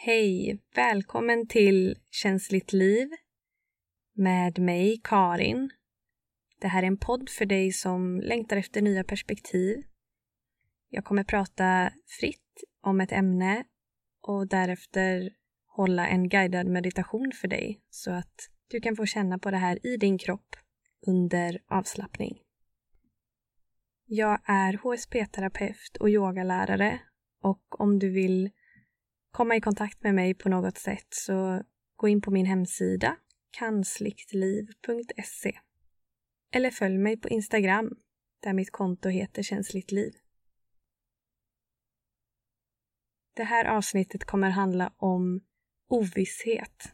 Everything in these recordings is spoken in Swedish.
Hej! Välkommen till Känsligt liv med mig, Karin. Det här är en podd för dig som längtar efter nya perspektiv. Jag kommer prata fritt om ett ämne och därefter hålla en guidad meditation för dig så att du kan få känna på det här i din kropp under avslappning. Jag är HSP-terapeut och yogalärare och om du vill komma i kontakt med mig på något sätt så gå in på min hemsida kansliktliv.se eller följ mig på Instagram där mitt konto heter Känsligt liv. Det här avsnittet kommer handla om ovisshet.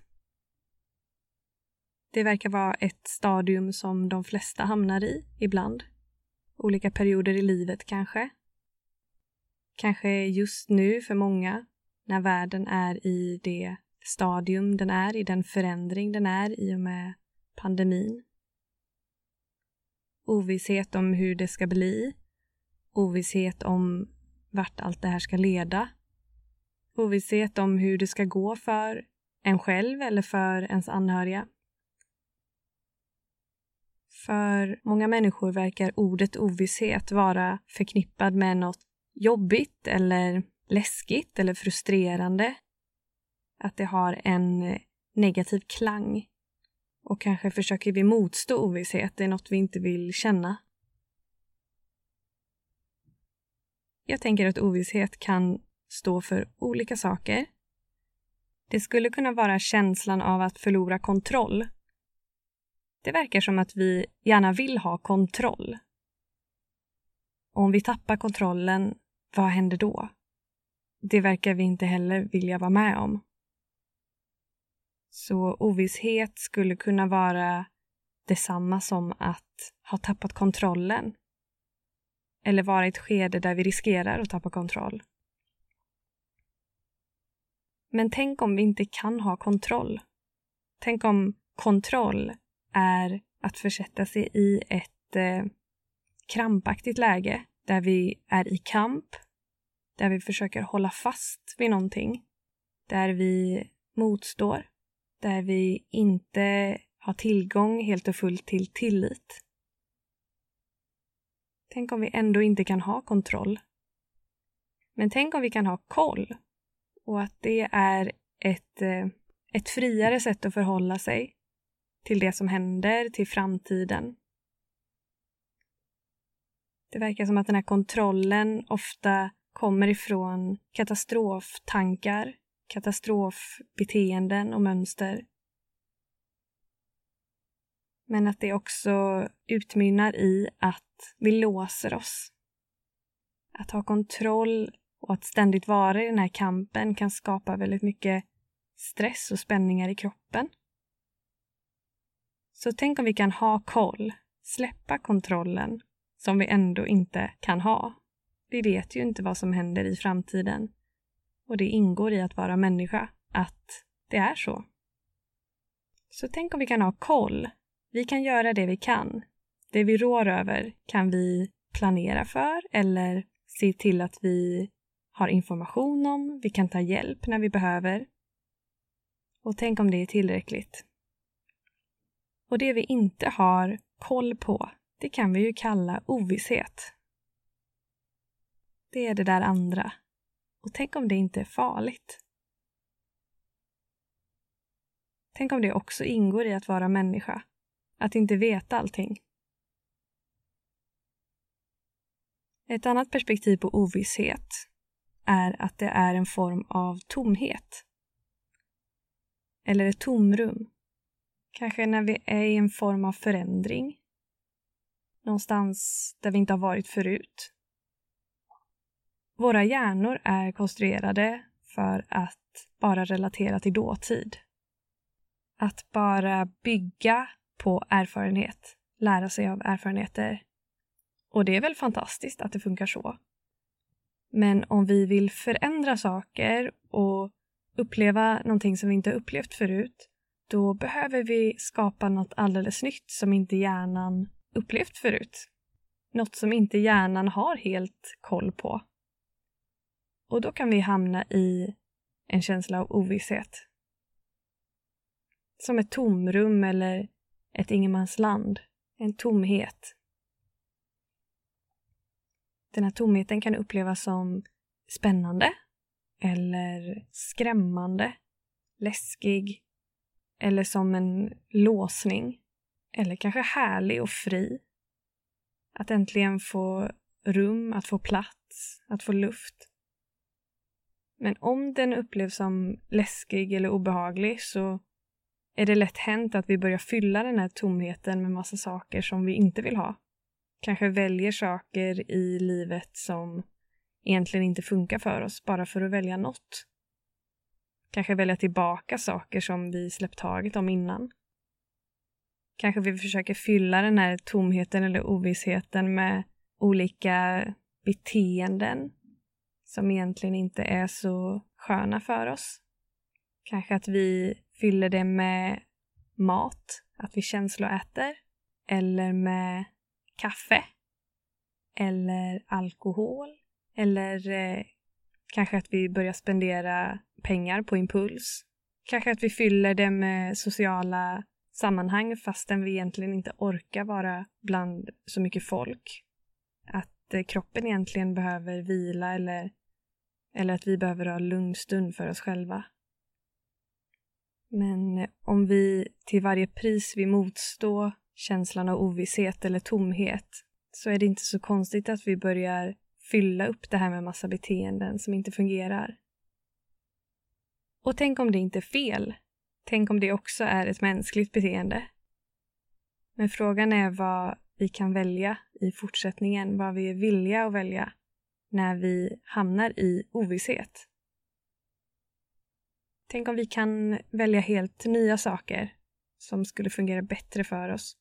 Det verkar vara ett stadium som de flesta hamnar i ibland. Olika perioder i livet kanske. Kanske just nu för många när världen är i det stadium den är, i den förändring den är i och med pandemin. Ovisshet om hur det ska bli. Ovisshet om vart allt det här ska leda. Ovisshet om hur det ska gå för en själv eller för ens anhöriga. För många människor verkar ordet ovisshet vara förknippad med något jobbigt eller läskigt eller frustrerande. Att det har en eh, negativ klang. Och kanske försöker vi motstå ovisshet, det är något vi inte vill känna. Jag tänker att ovisshet kan stå för olika saker. Det skulle kunna vara känslan av att förlora kontroll. Det verkar som att vi gärna vill ha kontroll. Om vi tappar kontrollen, vad händer då? Det verkar vi inte heller vilja vara med om. Så ovisshet skulle kunna vara detsamma som att ha tappat kontrollen. Eller vara i ett skede där vi riskerar att tappa kontroll. Men tänk om vi inte kan ha kontroll? Tänk om kontroll är att försätta sig i ett eh, krampaktigt läge där vi är i kamp där vi försöker hålla fast vid någonting. Där vi motstår. Där vi inte har tillgång helt och fullt till tillit. Tänk om vi ändå inte kan ha kontroll. Men tänk om vi kan ha koll och att det är ett, eh, ett friare sätt att förhålla sig till det som händer, till framtiden. Det verkar som att den här kontrollen ofta kommer ifrån katastroftankar, katastrofbeteenden och mönster. Men att det också utmynnar i att vi låser oss. Att ha kontroll och att ständigt vara i den här kampen kan skapa väldigt mycket stress och spänningar i kroppen. Så tänk om vi kan ha koll, släppa kontrollen som vi ändå inte kan ha. Vi vet ju inte vad som händer i framtiden. Och det ingår i att vara människa, att det är så. Så tänk om vi kan ha koll. Vi kan göra det vi kan. Det vi rår över kan vi planera för eller se till att vi har information om. Vi kan ta hjälp när vi behöver. Och tänk om det är tillräckligt. Och det vi inte har koll på, det kan vi ju kalla ovisshet. Det är det där andra. Och tänk om det inte är farligt? Tänk om det också ingår i att vara människa? Att inte veta allting? Ett annat perspektiv på ovisshet är att det är en form av tomhet. Eller ett tomrum. Kanske när vi är i en form av förändring. Någonstans där vi inte har varit förut. Våra hjärnor är konstruerade för att bara relatera till dåtid. Att bara bygga på erfarenhet, lära sig av erfarenheter. Och det är väl fantastiskt att det funkar så. Men om vi vill förändra saker och uppleva någonting som vi inte upplevt förut, då behöver vi skapa något alldeles nytt som inte hjärnan upplevt förut. Något som inte hjärnan har helt koll på. Och då kan vi hamna i en känsla av ovisshet. Som ett tomrum eller ett ingenmansland. En tomhet. Den här tomheten kan upplevas som spännande eller skrämmande, läskig eller som en låsning eller kanske härlig och fri. Att äntligen få rum, att få plats, att få luft. Men om den upplevs som läskig eller obehaglig så är det lätt hänt att vi börjar fylla den här tomheten med massa saker som vi inte vill ha. Kanske väljer saker i livet som egentligen inte funkar för oss bara för att välja något. Kanske välja tillbaka saker som vi släppt taget om innan. Kanske vi försöker fylla den här tomheten eller ovissheten med olika beteenden som egentligen inte är så sköna för oss. Kanske att vi fyller det med mat, att vi känsloäter, eller med kaffe, eller alkohol, eller eh, kanske att vi börjar spendera pengar på impuls. Kanske att vi fyller det med sociala sammanhang fastän vi egentligen inte orkar vara bland så mycket folk. Att att kroppen egentligen behöver vila eller, eller att vi behöver ha lugn stund för oss själva. Men om vi till varje pris vill motstå känslan av ovisshet eller tomhet så är det inte så konstigt att vi börjar fylla upp det här med massa beteenden som inte fungerar. Och tänk om det inte är fel? Tänk om det också är ett mänskligt beteende? Men frågan är vad vi kan välja i fortsättningen, vad vi är villiga att välja när vi hamnar i ovisshet. Tänk om vi kan välja helt nya saker som skulle fungera bättre för oss.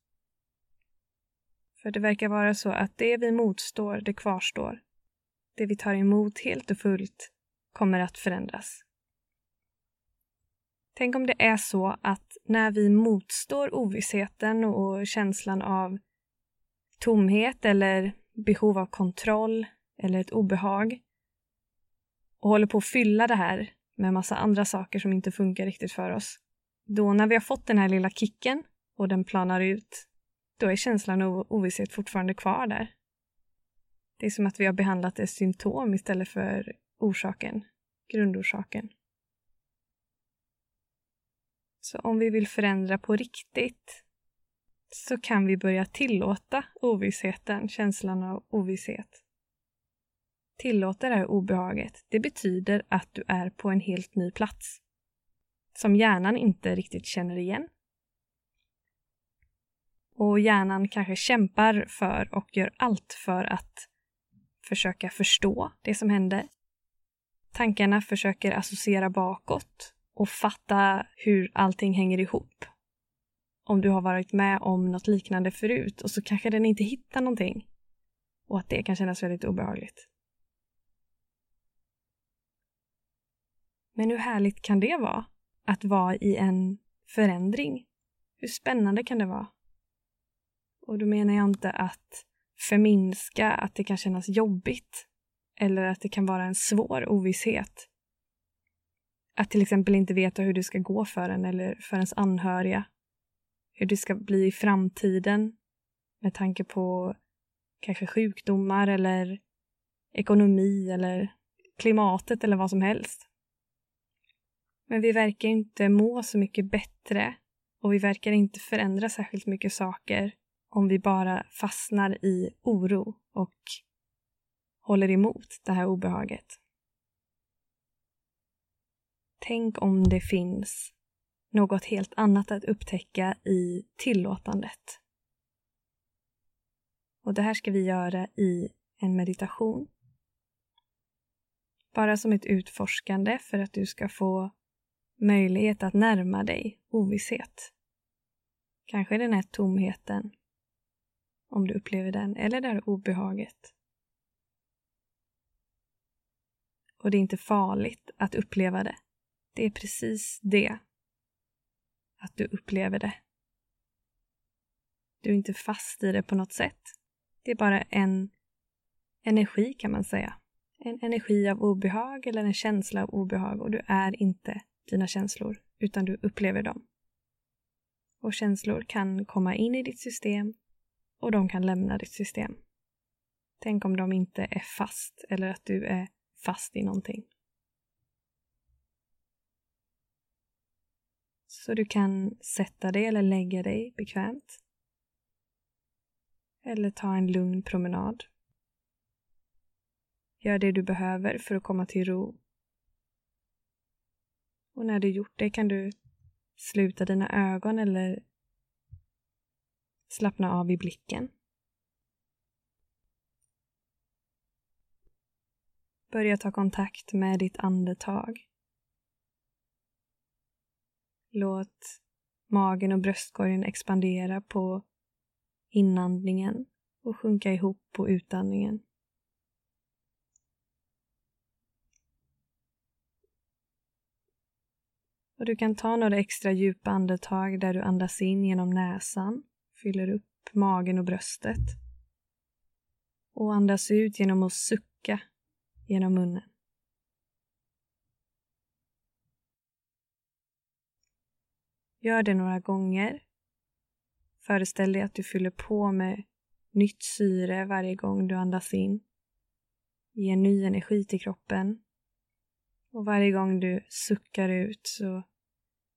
För det verkar vara så att det vi motstår, det kvarstår. Det vi tar emot helt och fullt kommer att förändras. Tänk om det är så att när vi motstår ovissheten och känslan av tomhet eller behov av kontroll eller ett obehag och håller på att fylla det här med massa andra saker som inte funkar riktigt för oss. Då när vi har fått den här lilla kicken och den planar ut, då är känslan av ovisshet fortfarande kvar där. Det är som att vi har behandlat ett symptom istället för orsaken, grundorsaken. Så om vi vill förändra på riktigt så kan vi börja tillåta ovissheten, känslan av ovisshet tillåter det här obehaget, det betyder att du är på en helt ny plats. Som hjärnan inte riktigt känner igen. Och hjärnan kanske kämpar för och gör allt för att försöka förstå det som händer. Tankarna försöker associera bakåt och fatta hur allting hänger ihop. Om du har varit med om något liknande förut och så kanske den inte hittar någonting. Och att det kan kännas väldigt obehagligt. Men hur härligt kan det vara? Att vara i en förändring. Hur spännande kan det vara? Och då menar jag inte att förminska att det kan kännas jobbigt eller att det kan vara en svår ovisshet. Att till exempel inte veta hur det ska gå för en eller för ens anhöriga. Hur det ska bli i framtiden med tanke på kanske sjukdomar eller ekonomi eller klimatet eller vad som helst. Men vi verkar inte må så mycket bättre och vi verkar inte förändra särskilt mycket saker om vi bara fastnar i oro och håller emot det här obehaget. Tänk om det finns något helt annat att upptäcka i tillåtandet. Och det här ska vi göra i en meditation. Bara som ett utforskande för att du ska få möjlighet att närma dig ovisshet. Kanske den här tomheten, om du upplever den, eller det här obehaget. Och det är inte farligt att uppleva det. Det är precis det. Att du upplever det. Du är inte fast i det på något sätt. Det är bara en energi kan man säga. en energi av obehag eller en känsla av obehag och du är inte dina känslor, utan du upplever dem. Och känslor kan komma in i ditt system och de kan lämna ditt system. Tänk om de inte är fast eller att du är fast i någonting. Så du kan sätta dig eller lägga dig bekvämt. Eller ta en lugn promenad. Gör det du behöver för att komma till ro. Och när du gjort det kan du sluta dina ögon eller slappna av i blicken. Börja ta kontakt med ditt andetag. Låt magen och bröstkorgen expandera på inandningen och sjunka ihop på utandningen. Och du kan ta några extra djupa andetag där du andas in genom näsan, fyller upp magen och bröstet. Och andas ut genom att sucka genom munnen. Gör det några gånger. Föreställ dig att du fyller på med nytt syre varje gång du andas in. Ge ny energi till kroppen. Och varje gång du suckar ut så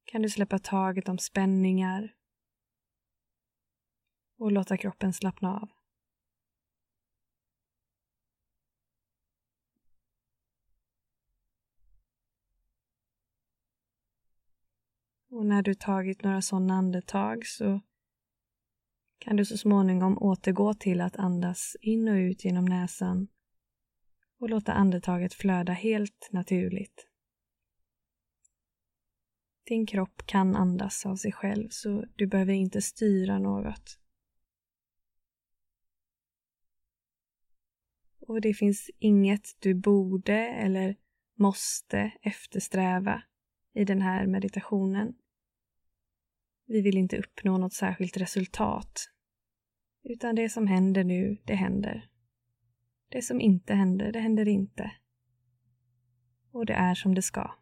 kan du släppa taget om spänningar och låta kroppen slappna av. Och när du tagit några sådana andetag så kan du så småningom återgå till att andas in och ut genom näsan och låta andetaget flöda helt naturligt. Din kropp kan andas av sig själv så du behöver inte styra något. Och det finns inget du borde eller måste eftersträva i den här meditationen. Vi vill inte uppnå något särskilt resultat. Utan det som händer nu, det händer. Det som inte händer, det händer inte. Och det är som det ska.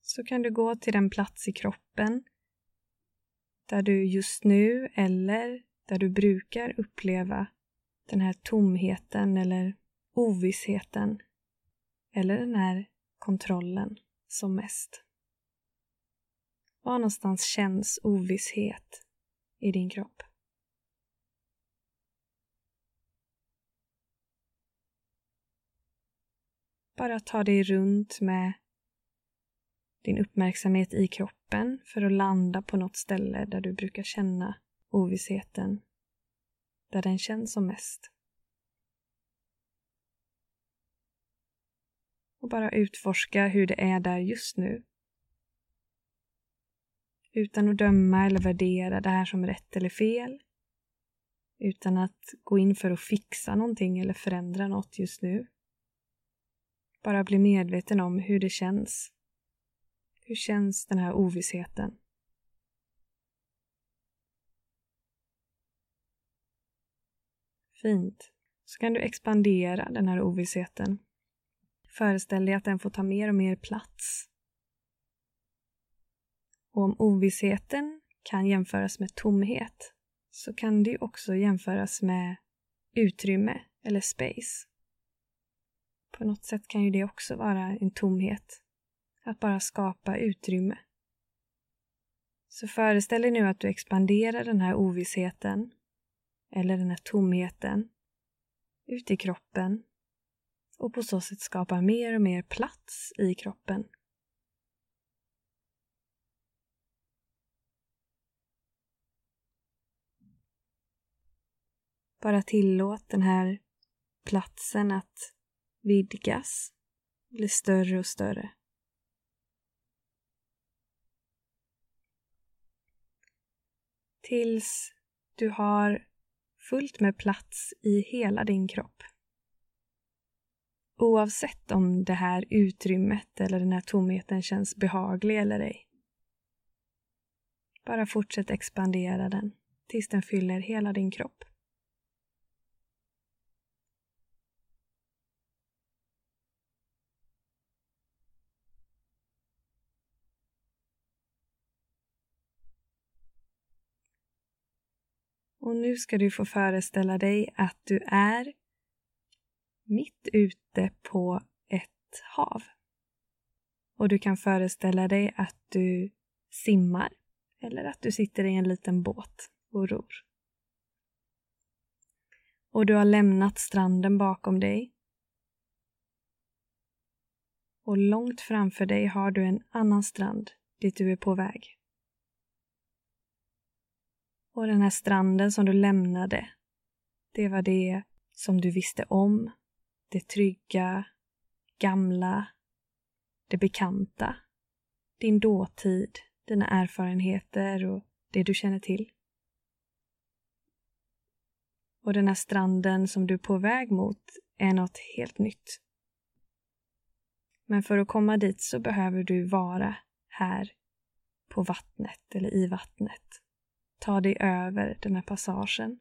Så kan du gå till den plats i kroppen där du just nu eller där du brukar uppleva den här tomheten eller ovissheten eller den här kontrollen som mest. Var någonstans känns ovisshet i din kropp? Bara ta dig runt med din uppmärksamhet i kroppen för att landa på något ställe där du brukar känna ovissheten, där den känns som mest. Och bara utforska hur det är där just nu. Utan att döma eller värdera det här som rätt eller fel. Utan att gå in för att fixa någonting eller förändra något just nu. Bara bli medveten om hur det känns. Hur känns den här ovissheten? Fint. Så kan du expandera den här ovissheten Föreställ dig att den får ta mer och mer plats. Och om ovissheten kan jämföras med tomhet så kan det också jämföras med utrymme eller space. På något sätt kan ju det också vara en tomhet. Att bara skapa utrymme. Så föreställ dig nu att du expanderar den här ovissheten eller den här tomheten ut i kroppen och på så sätt skapa mer och mer plats i kroppen. Bara tillåt den här platsen att vidgas, bli större och större. Tills du har fullt med plats i hela din kropp. Oavsett om det här utrymmet eller den här tomheten känns behaglig eller ej. Bara fortsätt expandera den tills den fyller hela din kropp. Och nu ska du få föreställa dig att du är mitt ute på ett hav. Och du kan föreställa dig att du simmar eller att du sitter i en liten båt och ror. Och du har lämnat stranden bakom dig. Och långt framför dig har du en annan strand dit du är på väg. Och den här stranden som du lämnade, det var det som du visste om. Det trygga, gamla, det bekanta. Din dåtid, dina erfarenheter och det du känner till. Och den här stranden som du är på väg mot är något helt nytt. Men för att komma dit så behöver du vara här på vattnet eller i vattnet. Ta dig över den här passagen.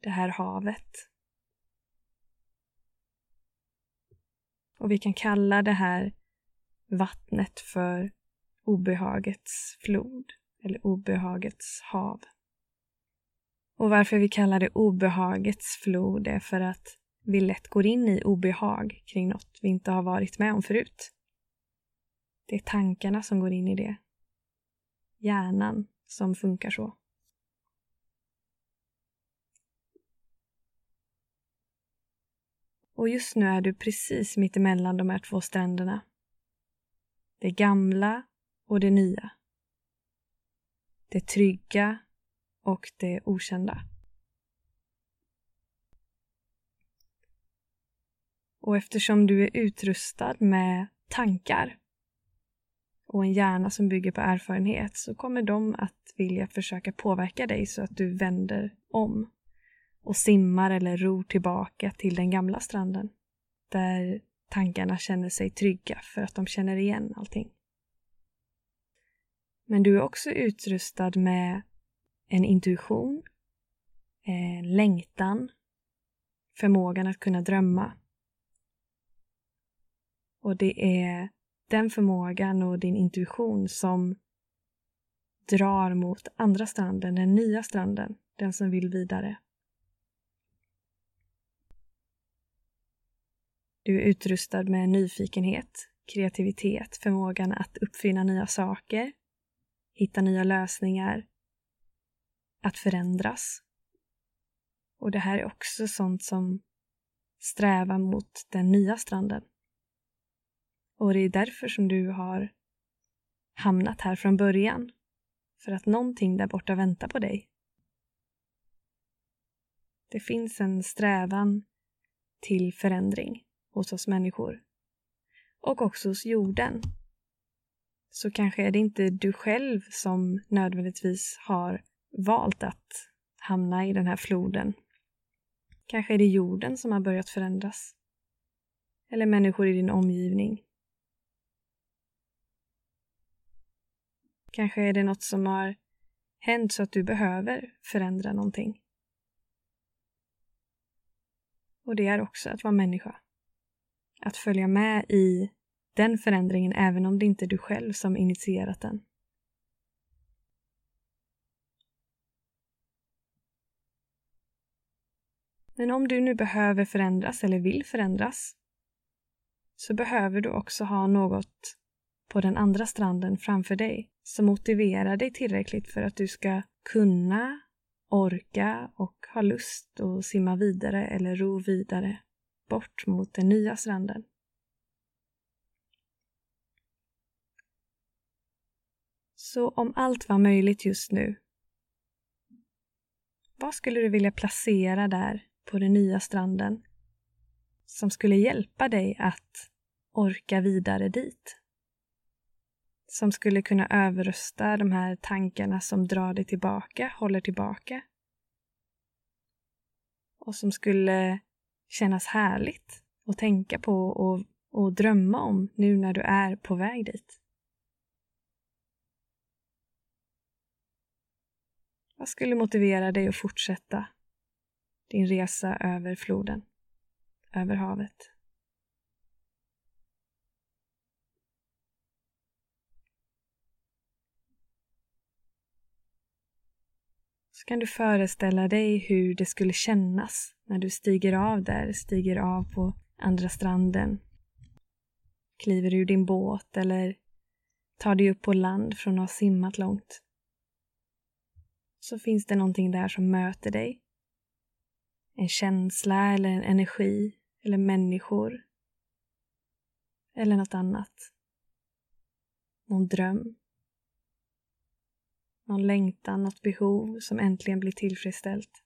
Det här havet. Och vi kan kalla det här vattnet för obehagets flod eller obehagets hav. Och varför vi kallar det obehagets flod är för att vi lätt går in i obehag kring något vi inte har varit med om förut. Det är tankarna som går in i det. Hjärnan som funkar så. Och just nu är du precis mitt emellan de här två stränderna. Det gamla och det nya. Det trygga och det okända. Och eftersom du är utrustad med tankar och en hjärna som bygger på erfarenhet så kommer de att vilja försöka påverka dig så att du vänder om och simmar eller ror tillbaka till den gamla stranden där tankarna känner sig trygga för att de känner igen allting. Men du är också utrustad med en intuition, en längtan, förmågan att kunna drömma. Och det är den förmågan och din intuition som drar mot andra stranden, den nya stranden, den som vill vidare. Du är utrustad med nyfikenhet, kreativitet, förmågan att uppfinna nya saker, hitta nya lösningar, att förändras. Och det här är också sånt som strävar mot den nya stranden. Och det är därför som du har hamnat här från början. För att någonting där borta väntar på dig. Det finns en strävan till förändring hos oss människor. Och också hos jorden. Så kanske är det inte du själv som nödvändigtvis har valt att hamna i den här floden. Kanske är det jorden som har börjat förändras. Eller människor i din omgivning. Kanske är det något som har hänt så att du behöver förändra någonting. Och det är också att vara människa. Att följa med i den förändringen även om det inte är du själv som initierat den. Men om du nu behöver förändras eller vill förändras så behöver du också ha något på den andra stranden framför dig som motiverar dig tillräckligt för att du ska kunna, orka och ha lust att simma vidare eller ro vidare bort mot den nya stranden. Så om allt var möjligt just nu, vad skulle du vilja placera där på den nya stranden som skulle hjälpa dig att orka vidare dit? Som skulle kunna överrösta de här tankarna som drar dig tillbaka, håller tillbaka. Och som skulle kännas härligt att tänka på och, och drömma om nu när du är på väg dit. Vad skulle motivera dig att fortsätta din resa över floden, över havet? Så kan du föreställa dig hur det skulle kännas när du stiger av där, stiger av på andra stranden. Kliver ur din båt eller tar dig upp på land från att ha simmat långt. Så finns det någonting där som möter dig. En känsla eller en energi eller människor. Eller något annat. Någon dröm. Någon längtan, något behov som äntligen blir tillfredsställt.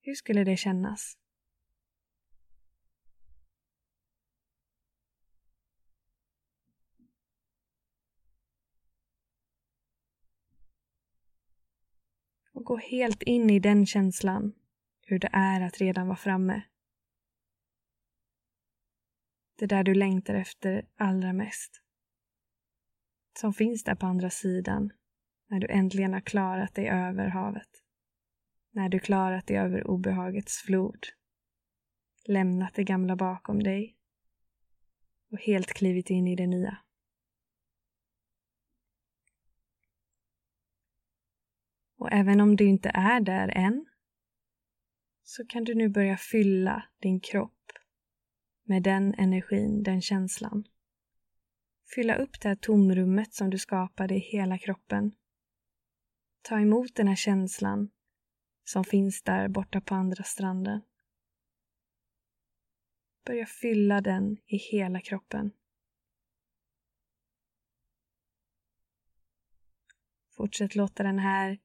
Hur skulle det kännas? Och gå helt in i den känslan, hur det är att redan vara framme. Det där du längtar efter allra mest. Som finns där på andra sidan, när du äntligen har klarat dig över havet. När du klarat dig över obehagets flod. Lämnat det gamla bakom dig och helt klivit in i det nya. Och även om du inte är där än så kan du nu börja fylla din kropp med den energin, den känslan. Fylla upp det här tomrummet som du skapade i hela kroppen. Ta emot den här känslan som finns där borta på andra stranden. Börja fylla den i hela kroppen. Fortsätt låta den här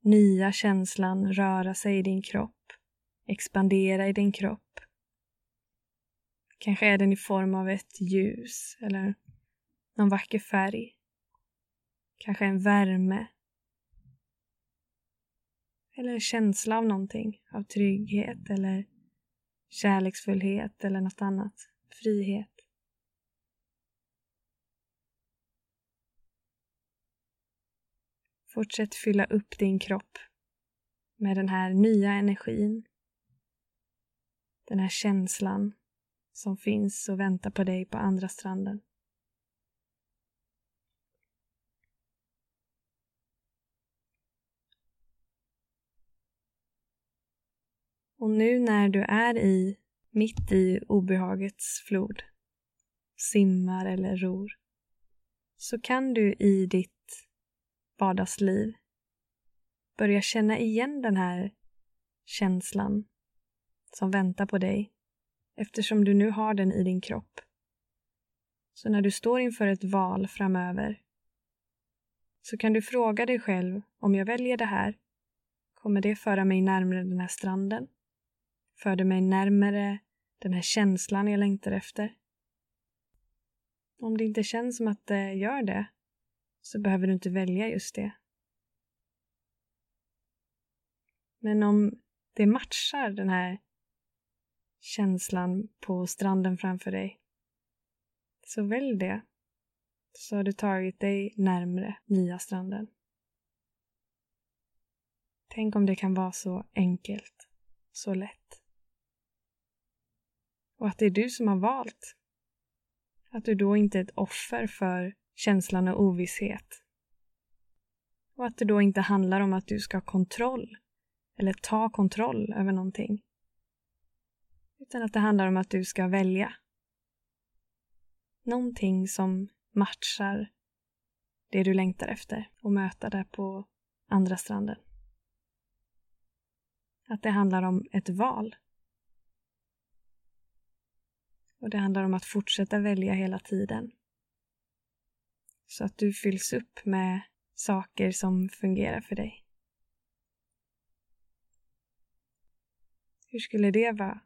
nya känslan röra sig i din kropp, expandera i din kropp. Kanske är den i form av ett ljus eller någon vacker färg. Kanske en värme. Eller en känsla av någonting, av trygghet eller kärleksfullhet eller något annat. Frihet. Fortsätt fylla upp din kropp med den här nya energin. Den här känslan som finns och väntar på dig på andra stranden. Och nu när du är i, mitt i obehagets flod, simmar eller ror, så kan du i ditt vardagsliv. Börja känna igen den här känslan som väntar på dig eftersom du nu har den i din kropp. Så när du står inför ett val framöver så kan du fråga dig själv om jag väljer det här, kommer det föra mig närmare den här stranden? För det mig närmare den här känslan jag längtar efter? Om det inte känns som att det gör det, så behöver du inte välja just det. Men om det matchar den här känslan på stranden framför dig, så välj det. Så har du tagit dig närmre nya stranden. Tänk om det kan vara så enkelt, så lätt. Och att det är du som har valt. Att du då inte är ett offer för känslan av ovisshet. Och att det då inte handlar om att du ska ha kontroll eller ta kontroll över någonting. Utan att det handlar om att du ska välja. Någonting som matchar det du längtar efter och möta där på andra stranden. Att det handlar om ett val. Och det handlar om att fortsätta välja hela tiden. Så att du fylls upp med saker som fungerar för dig. Hur skulle det vara?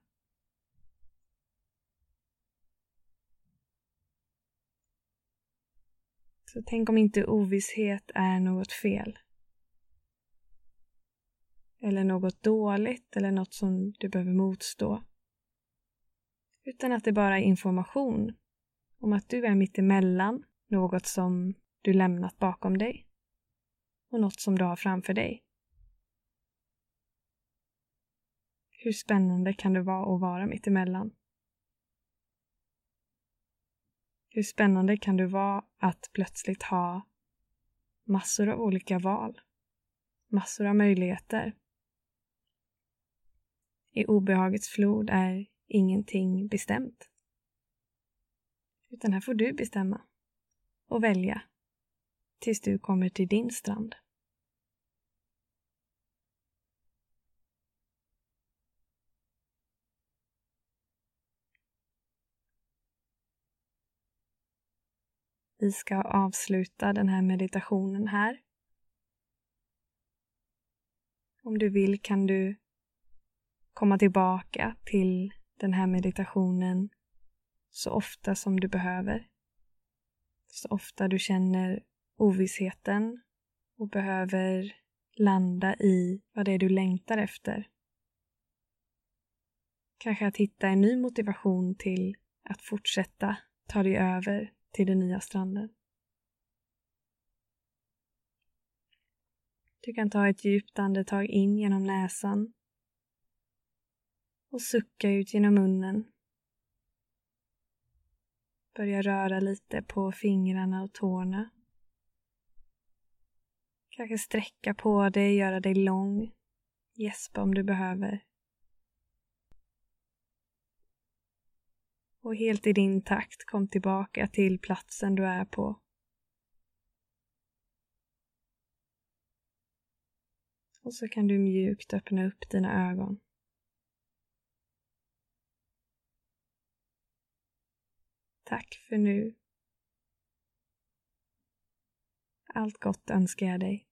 Så tänk om inte ovisshet är något fel. Eller något dåligt eller något som du behöver motstå utan att det bara är information om att du är mittemellan något som du lämnat bakom dig och något som du har framför dig. Hur spännande kan det vara att vara mittemellan? Hur spännande kan det vara att plötsligt ha massor av olika val, massor av möjligheter? I obehagets flod är ingenting bestämt. Utan här får du bestämma och välja tills du kommer till din strand. Vi ska avsluta den här meditationen här. Om du vill kan du komma tillbaka till den här meditationen så ofta som du behöver. Så ofta du känner ovissheten och behöver landa i vad det är du längtar efter. Kanske att hitta en ny motivation till att fortsätta ta dig över till den nya stranden. Du kan ta ett djupt andetag in genom näsan och sucka ut genom munnen. Börja röra lite på fingrarna och tårna. Kanske sträcka på dig, göra dig lång. Gäspa om du behöver. Och helt i din takt kom tillbaka till platsen du är på. Och så kan du mjukt öppna upp dina ögon. Tack för nu. Allt gott önskar jag dig.